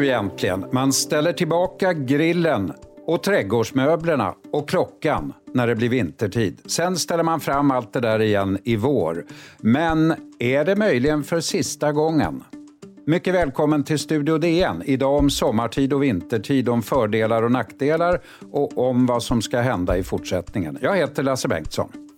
nu egentligen? Man ställer tillbaka grillen och trädgårdsmöblerna och klockan när det blir vintertid. Sen ställer man fram allt det där igen i vår. Men är det möjligen för sista gången? Mycket välkommen till Studio DN. Idag om sommartid och vintertid, om fördelar och nackdelar och om vad som ska hända i fortsättningen. Jag heter Lasse Bengtsson.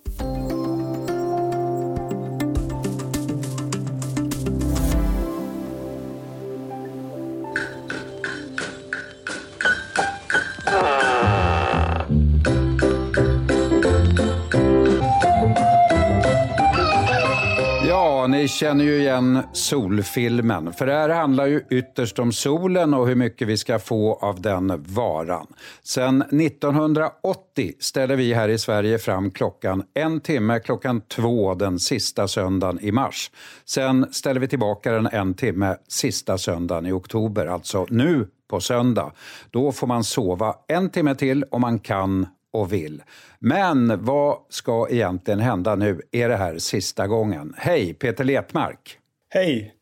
Känner ju igen solfilmen. För det här handlar ju ytterst om solen och hur mycket vi ska få av den varan. Sen 1980 ställer vi här i Sverige fram klockan en timme klockan två den sista söndagen i mars. Sen ställer vi tillbaka den en timme sista söndagen i oktober, alltså nu på söndag. Då får man sova en timme till om man kan och vill. Men vad ska egentligen hända nu? Är det här sista gången? Hej, Peter Letmark. Hej.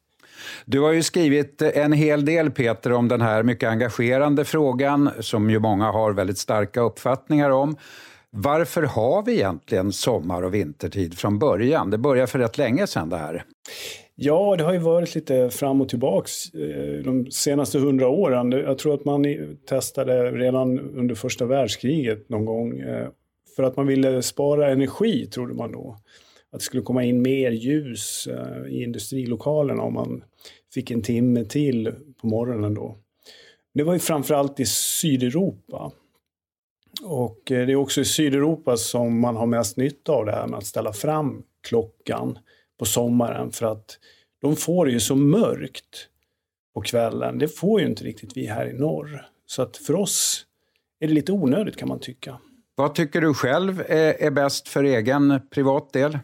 Du har ju skrivit en hel del, Peter, om den här mycket engagerande frågan som ju många har väldigt starka uppfattningar om. Varför har vi egentligen sommar och vintertid från början? Det började för rätt länge sedan det här. Ja, det har ju varit lite fram och tillbaks eh, de senaste hundra åren. Jag tror att man testade redan under första världskriget någon gång. Eh, för att man ville spara energi, trodde man då. Att det skulle komma in mer ljus eh, i industrilokalerna om man fick en timme till på morgonen då. Det var ju framförallt i Sydeuropa. Och det är också i Sydeuropa som man har mest nytta av det här med att ställa fram klockan på sommaren för att de får ju så mörkt på kvällen. Det får ju inte riktigt vi här i norr. Så att för oss är det lite onödigt kan man tycka. Vad tycker du själv är, är bäst för egen privat del?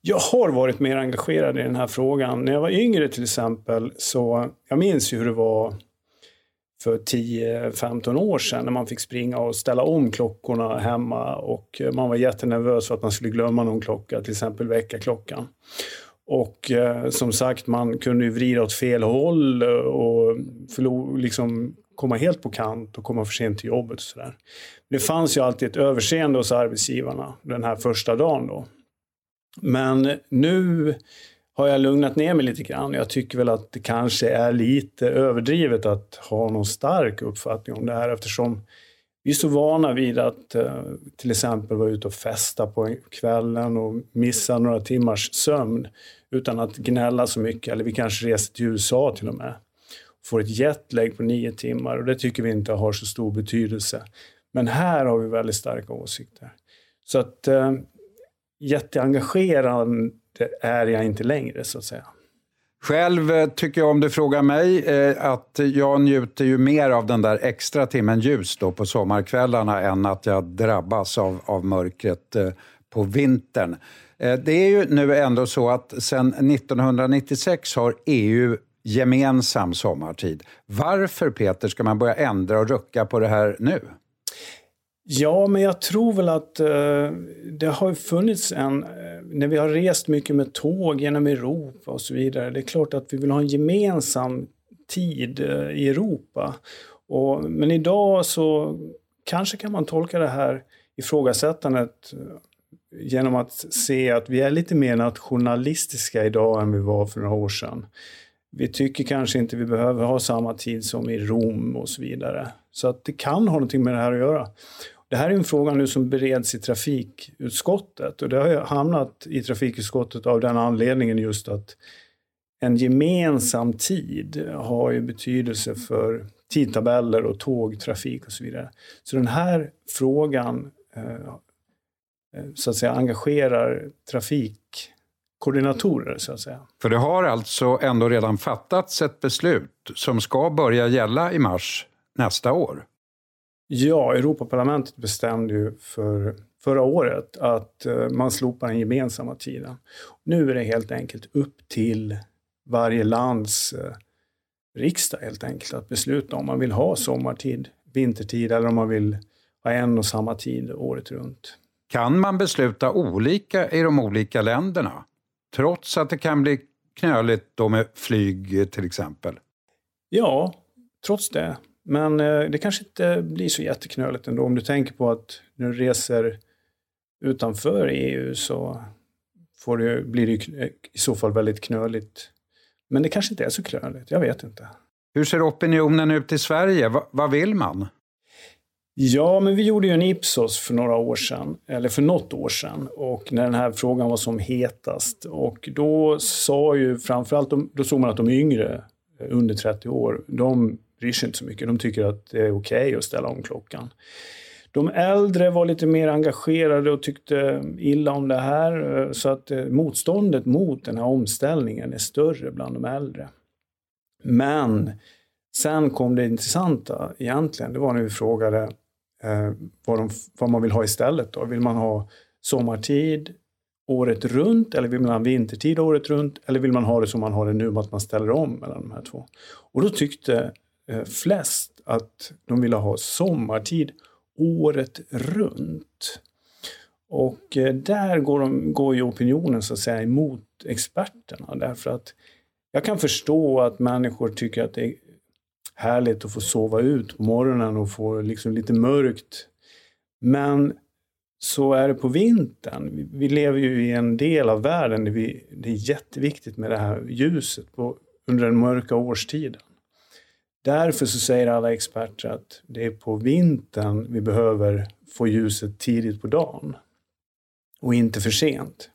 Jag har varit mer engagerad i den här frågan. När jag var yngre till exempel så, jag minns ju hur det var för 10-15 år sedan när man fick springa och ställa om klockorna hemma och man var jättenervös för att man skulle glömma någon klocka, till exempel väckarklockan. Och eh, som sagt, man kunde ju vrida åt fel håll eh, och förlor, liksom komma helt på kant och komma för sent till jobbet. Och så där. Det fanns ju alltid ett överseende hos arbetsgivarna den här första dagen. Då. Men nu har jag lugnat ner mig lite grann. Jag tycker väl att det kanske är lite överdrivet att ha någon stark uppfattning om det här eftersom vi är så vana vid att eh, till exempel vara ute och festa på kvällen och missa några timmars sömn utan att gnälla så mycket. Eller vi kanske reser till USA till och med. Får ett jetlag på nio timmar och det tycker vi inte har så stor betydelse. Men här har vi väldigt starka åsikter. Så att eh, det är jag inte längre så att säga. Själv eh, tycker jag, om du frågar mig, eh, att jag njuter ju mer av den där extra timmen ljus då på sommarkvällarna än att jag drabbas av, av mörkret eh, på vintern. Det är ju nu ändå så att sedan 1996 har EU gemensam sommartid. Varför, Peter, ska man börja ändra och rucka på det här nu? Ja, men jag tror väl att eh, det har funnits en... Eh, när vi har rest mycket med tåg genom Europa och så vidare. Det är klart att vi vill ha en gemensam tid eh, i Europa. Och, men idag så kanske kan man tolka det här ifrågasättandet eh, genom att se att vi är lite mer nationalistiska idag än vi var för några år sedan. Vi tycker kanske inte vi behöver ha samma tid som i Rom och så vidare. Så att det kan ha någonting med det här att göra. Det här är en fråga nu som bereds i trafikutskottet och det har hamnat i trafikutskottet av den anledningen just att en gemensam tid har ju betydelse för tidtabeller och tågtrafik och så vidare. Så den här frågan eh, så att säga engagerar trafikkoordinatorer så att säga. För det har alltså ändå redan fattats ett beslut som ska börja gälla i mars nästa år? Ja, Europaparlamentet bestämde ju för förra året att eh, man slopar den gemensamma tiden. Nu är det helt enkelt upp till varje lands eh, riksdag helt enkelt att besluta om man vill ha sommartid, vintertid eller om man vill ha en och samma tid året runt. Kan man besluta olika i de olika länderna? Trots att det kan bli knöligt då med flyg till exempel? Ja, trots det. Men eh, det kanske inte blir så jätteknöligt ändå om du tänker på att när du reser utanför EU så får det, blir det i så fall väldigt knöligt. Men det kanske inte är så knöligt, jag vet inte. Hur ser opinionen ut i Sverige? Va, vad vill man? Ja, men vi gjorde ju en Ipsos för några år sedan, eller för något år sedan, och när den här frågan var som hetast. Och då sa ju framförallt, då såg man att de yngre, under 30 år, de bryr sig inte så mycket. De tycker att det är okej okay att ställa om klockan. De äldre var lite mer engagerade och tyckte illa om det här. Eh, så att eh, motståndet mot den här omställningen är större bland de äldre. Men sen kom det intressanta egentligen. Det var när vi frågade eh, vad, de, vad, man vill ha istället. Då. Vill man ha sommartid året runt eller vill man ha vintertid året runt? Eller vill man ha det som man har det nu, att man ställer om mellan de här två? Och då tyckte Eh, flest att de ville ha sommartid året runt. Och eh, där går, de, går ju opinionen så att säga emot experterna därför att jag kan förstå att människor tycker att det är härligt att få sova ut på morgonen och få liksom lite mörkt. Men så är det på vintern. Vi lever ju i en del av världen där vi, det är jätteviktigt med det här ljuset på, under den mörka årstiden. Därför så säger alla experter att det är på vintern vi behöver få ljuset tidigt på dagen och inte för sent.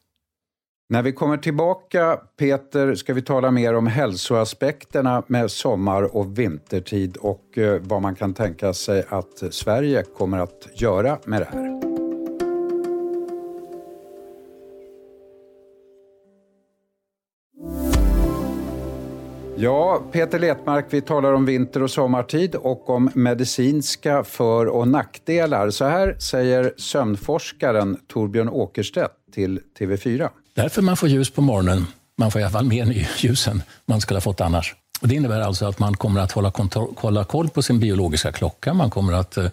När vi kommer tillbaka, Peter, ska vi tala mer om hälsoaspekterna med sommar och vintertid och eh, vad man kan tänka sig att Sverige kommer att göra med det här. Ja, Peter Letmark, vi talar om vinter och sommartid och om medicinska för och nackdelar. Så här säger sömnforskaren Torbjörn Åkerstedt till TV4. Därför man får ljus på morgonen. Man får i alla fall mer ljus än man skulle ha fått annars. Och det innebär alltså att man kommer att hålla, hålla koll på sin biologiska klocka. Man kommer att eh,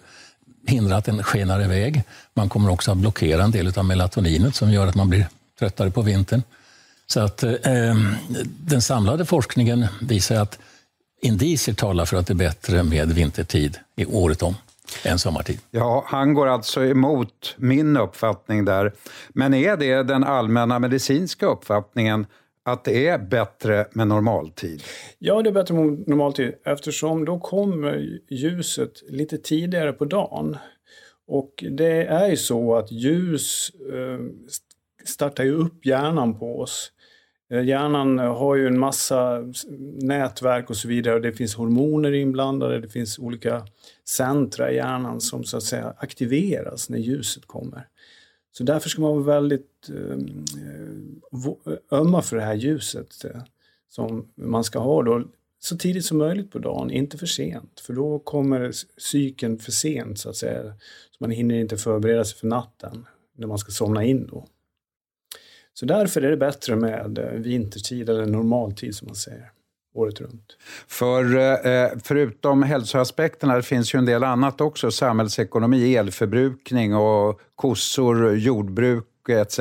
hindra att den skenar iväg. Man kommer också att blockera en del av melatoninet som gör att man blir tröttare på vintern. Så att eh, den samlade forskningen visar att indicier talar för att det är bättre med vintertid i året om än sommartid. Ja, han går alltså emot min uppfattning där. Men är det den allmänna medicinska uppfattningen att det är bättre med normaltid? Ja, det är bättre med normaltid eftersom då kommer ljuset lite tidigare på dagen. Och det är ju så att ljus eh, startar ju upp hjärnan på oss. Eh, hjärnan har ju en massa nätverk och så vidare. Det finns hormoner inblandade, det finns olika centra i hjärnan som så att säga aktiveras när ljuset kommer. Så därför ska man vara väldigt ehm, eh, ömma för det här ljuset eh, som man ska ha då så tidigt som möjligt på dagen, inte för sent. För då kommer cykeln för sent så att säga. Så man hinner inte förbereda sig för natten när man ska somna in då. Så därför är det bättre med eh, vintertid eller normaltid som man säger året runt. För eh, förutom hälsoaspekterna, det finns ju en del annat också, samhällsekonomi, elförbrukning och kossor, jordbruk etc.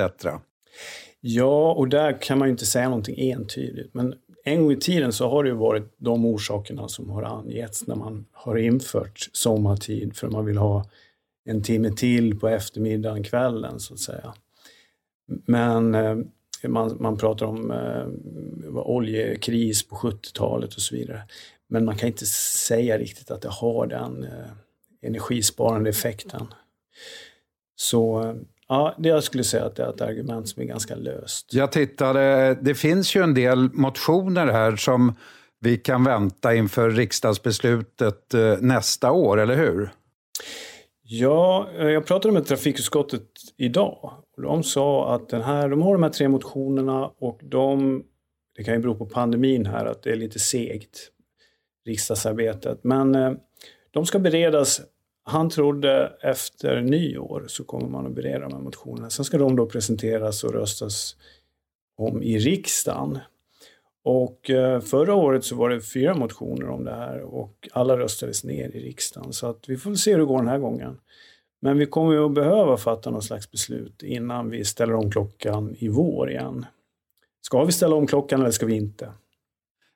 Ja, och där kan man ju inte säga någonting entydigt. Men en gång i tiden så har det ju varit de orsakerna som har angetts när man har infört sommartid för man vill ha en timme till på eftermiddagen, kvällen så att säga. Men eh, man, man pratar om eh, oljekris på 70-talet och så vidare. Men man kan inte säga riktigt att det har den eh, energisparande effekten. Så ja, det jag skulle säga att det är ett argument som är ganska löst. Jag tittade, det finns ju en del motioner här som vi kan vänta inför riksdagsbeslutet eh, nästa år, eller hur? Ja, eh, jag pratade med trafikutskottet idag. Och de sa att den här, de har de här tre motionerna och de, det kan ju bero på pandemin här att det är lite segt, riksdagsarbetet. Men eh, de ska beredas, han trodde efter nyår så kommer man att bereda de här motionerna. Sen ska de då presenteras och röstas om i riksdagen. Och eh, förra året så var det fyra motioner om det här och alla röstades ner i riksdagen. Så att vi får se hur det går den här gången. Men vi kommer ju att behöva fatta något slags beslut innan vi ställer om klockan i vår igen. Ska vi ställa om klockan eller ska vi inte?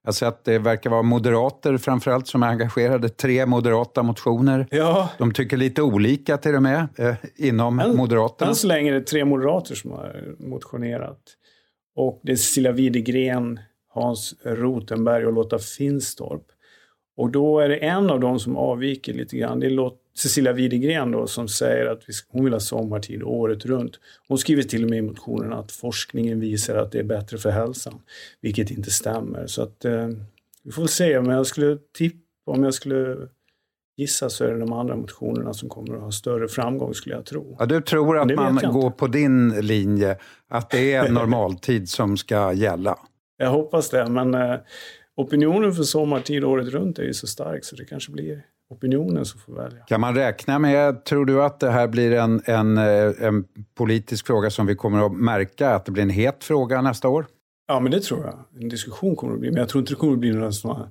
Jag ser att det verkar vara moderater framförallt som är engagerade. Tre moderata motioner. Ja. De tycker lite olika till och med eh, inom än, Moderaterna. Än så länge är det tre moderater som har motionerat. Och det är Cecilia Widegren, Hans Rotenberg och Lotta Finstorp. Och då är det en av dem som avviker lite grann. Det är Cecilia Widegren då som säger att hon vill ha sommartid året runt. Hon skriver till och med i motionen att forskningen visar att det är bättre för hälsan, vilket inte stämmer. Så att eh, vi får se. Men jag skulle tippa, om jag skulle gissa så är det de andra motionerna som kommer att ha större framgång skulle jag tro. Ja, du tror att man går på din linje, att det är normaltid som ska gälla? Jag hoppas det, men eh, opinionen för sommartid året runt är ju så stark så det kanske blir opinionen som får välja. Kan man räkna med, tror du att det här blir en, en, eh, en politisk fråga som vi kommer att märka, att det blir en het fråga nästa år? Ja, men det tror jag. En diskussion kommer det att bli, men jag tror inte det kommer att bli några sådana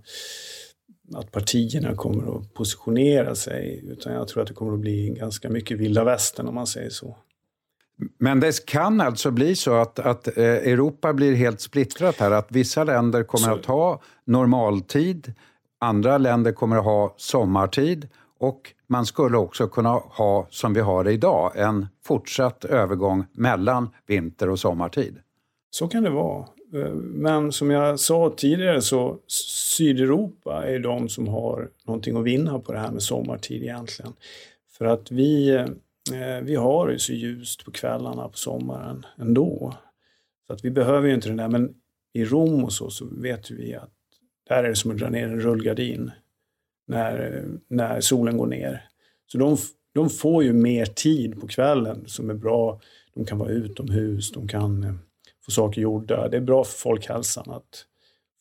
att partierna kommer att positionera sig, utan jag tror att det kommer att bli ganska mycket vilda västern om man säger så. Men det kan alltså bli så att, att eh, Europa blir helt splittrat här, att vissa länder kommer så... att ha normaltid, andra länder kommer att ha sommartid och man skulle också kunna ha, som vi har idag, en fortsatt övergång mellan vinter och sommartid. Så kan det vara. Eh, men som jag sa tidigare så Sydeuropa är de som har någonting att vinna på det här med sommartid egentligen. För att vi, eh, Eh, vi har ju så ljust på kvällarna på sommaren ändå. Så att vi behöver ju inte den där. Men i Rom och så, så vet vi att där är det som att dra ner en rullgardin när, när solen går ner. Så de, de får ju mer tid på kvällen som är bra. De kan vara utomhus, de kan eh, få saker gjorda. Det är bra för folkhälsan att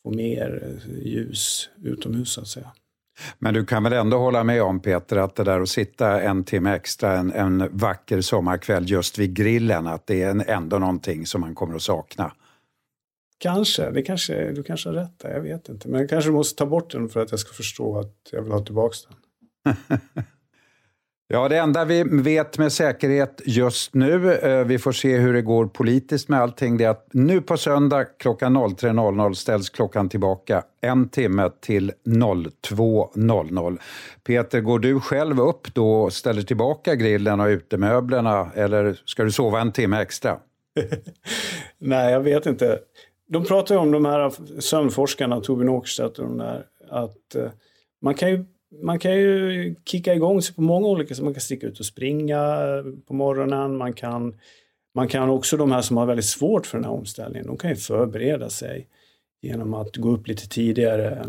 få mer eh, ljus utomhus så att säga. Men du kan väl ändå hålla med om Peter att det där att sitta en timme extra en, en vacker sommarkväll just vid grillen, att det är ändå någonting som man kommer att sakna? Kanske, det kanske, du kanske har rätt där, jag vet inte. Men jag kanske måste ta bort den för att jag ska förstå att jag vill ha tillbaka den. Ja, det enda vi vet med säkerhet just nu, eh, vi får se hur det går politiskt med allting, det är att nu på söndag klockan 03.00 ställs klockan tillbaka en timme till 02.00. Peter, går du själv upp då och ställer tillbaka grillen och utemöblerna eller ska du sova en timme extra? Nej, jag vet inte. De pratar ju om de här sömnforskarna, Torbjörn Åkerstedt och de där, att eh, man kan ju man kan ju kicka igång sig på många olika sätt. Man kan sticka ut och springa på morgonen. Man kan, man kan också, de här som har väldigt svårt för den här omställningen, de kan ju förbereda sig genom att gå upp lite tidigare,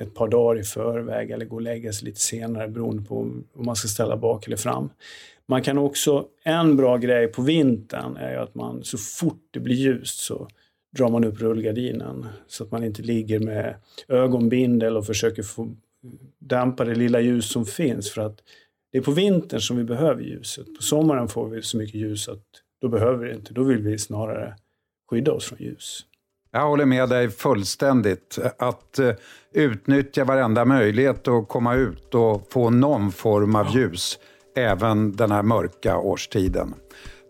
ett par dagar i förväg eller gå och lägga sig lite senare beroende på om man ska ställa bak eller fram. Man kan också, en bra grej på vintern är ju att man så fort det blir ljust så drar man upp rullgardinen så att man inte ligger med ögonbindel och försöker få dämpa det lilla ljus som finns. För att det är på vintern som vi behöver ljuset. På sommaren får vi så mycket ljus att då behöver vi det inte. Då vill vi snarare skydda oss från ljus. Jag håller med dig fullständigt. Att uh, utnyttja varenda möjlighet att komma ut och få någon form av ljus, även den här mörka årstiden.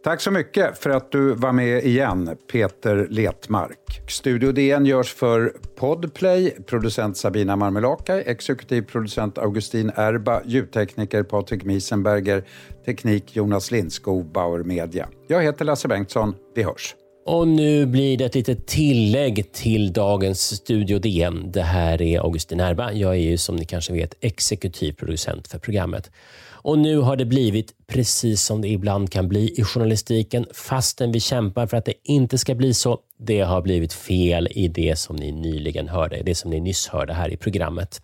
Tack så mycket för att du var med igen, Peter Letmark. Studio DN görs för Podplay, producent Sabina Marmelakai, exekutiv producent Augustin Erba, ljudtekniker Patrik Miesenberger, teknik Jonas Lindskog, Bauer Media. Jag heter Lasse Bengtsson. Vi hörs. Och nu blir det ett litet tillägg till dagens Studio DN. Det här är Augustin Erba. Jag är ju som ni kanske vet exekutiv producent för programmet. Och nu har det blivit precis som det ibland kan bli i journalistiken, fastän vi kämpar för att det inte ska bli så. Det har blivit fel i det som ni nyligen hörde, det som ni nyss hörde här i programmet.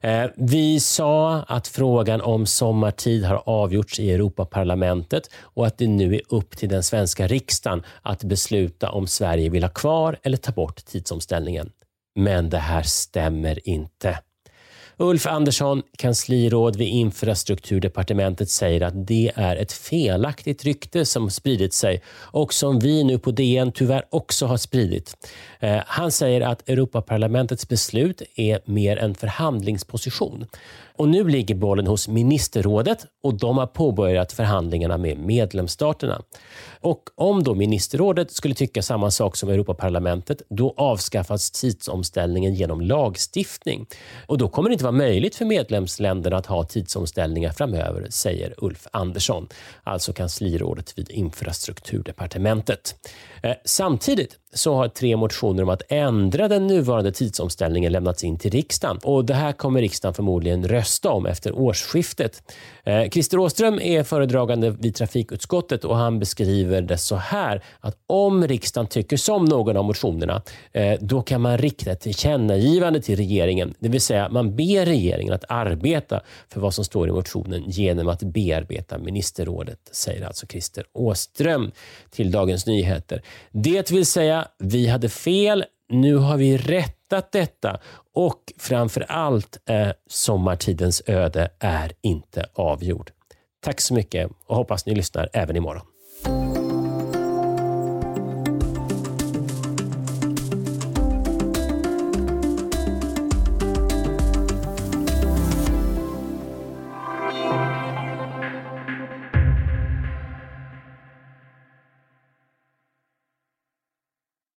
Eh, vi sa att frågan om sommartid har avgjorts i Europaparlamentet och att det nu är upp till den svenska riksdagen att besluta om Sverige vill ha kvar eller ta bort tidsomställningen. Men det här stämmer inte. Ulf Andersson, kansliråd vid infrastrukturdepartementet, säger att det är ett felaktigt rykte som spridit sig och som vi nu på DN tyvärr också har spridit. Eh, han säger att Europaparlamentets beslut är mer en förhandlingsposition. Och nu ligger bollen hos ministerrådet och de har påbörjat förhandlingarna med medlemsstaterna. Och om då ministerrådet skulle tycka samma sak som Europaparlamentet, då avskaffas tidsomställningen genom lagstiftning. Och då kommer det inte vara möjligt för medlemsländerna att ha tidsomställningar framöver, säger Ulf Andersson, alltså kanslirådet vid infrastrukturdepartementet. Eh, samtidigt så har tre motioner om att ändra den nuvarande tidsomställningen lämnats in till riksdagen. Och Det här kommer riksdagen förmodligen rösta om efter årsskiftet. Eh, Christer Åström är föredragande vid trafikutskottet och han beskriver det så här att om riksdagen tycker som någon av motionerna, eh, då kan man rikta ett tillkännagivande till regeringen. Det vill säga man ber regeringen att arbeta för vad som står i motionen genom att bearbeta ministerrådet, säger alltså Christer Åström till Dagens Nyheter. Det vill säga, vi hade fel, nu har vi rättat detta och framför allt, eh, sommartidens öde är inte avgjord. Tack så mycket och hoppas ni lyssnar även imorgon.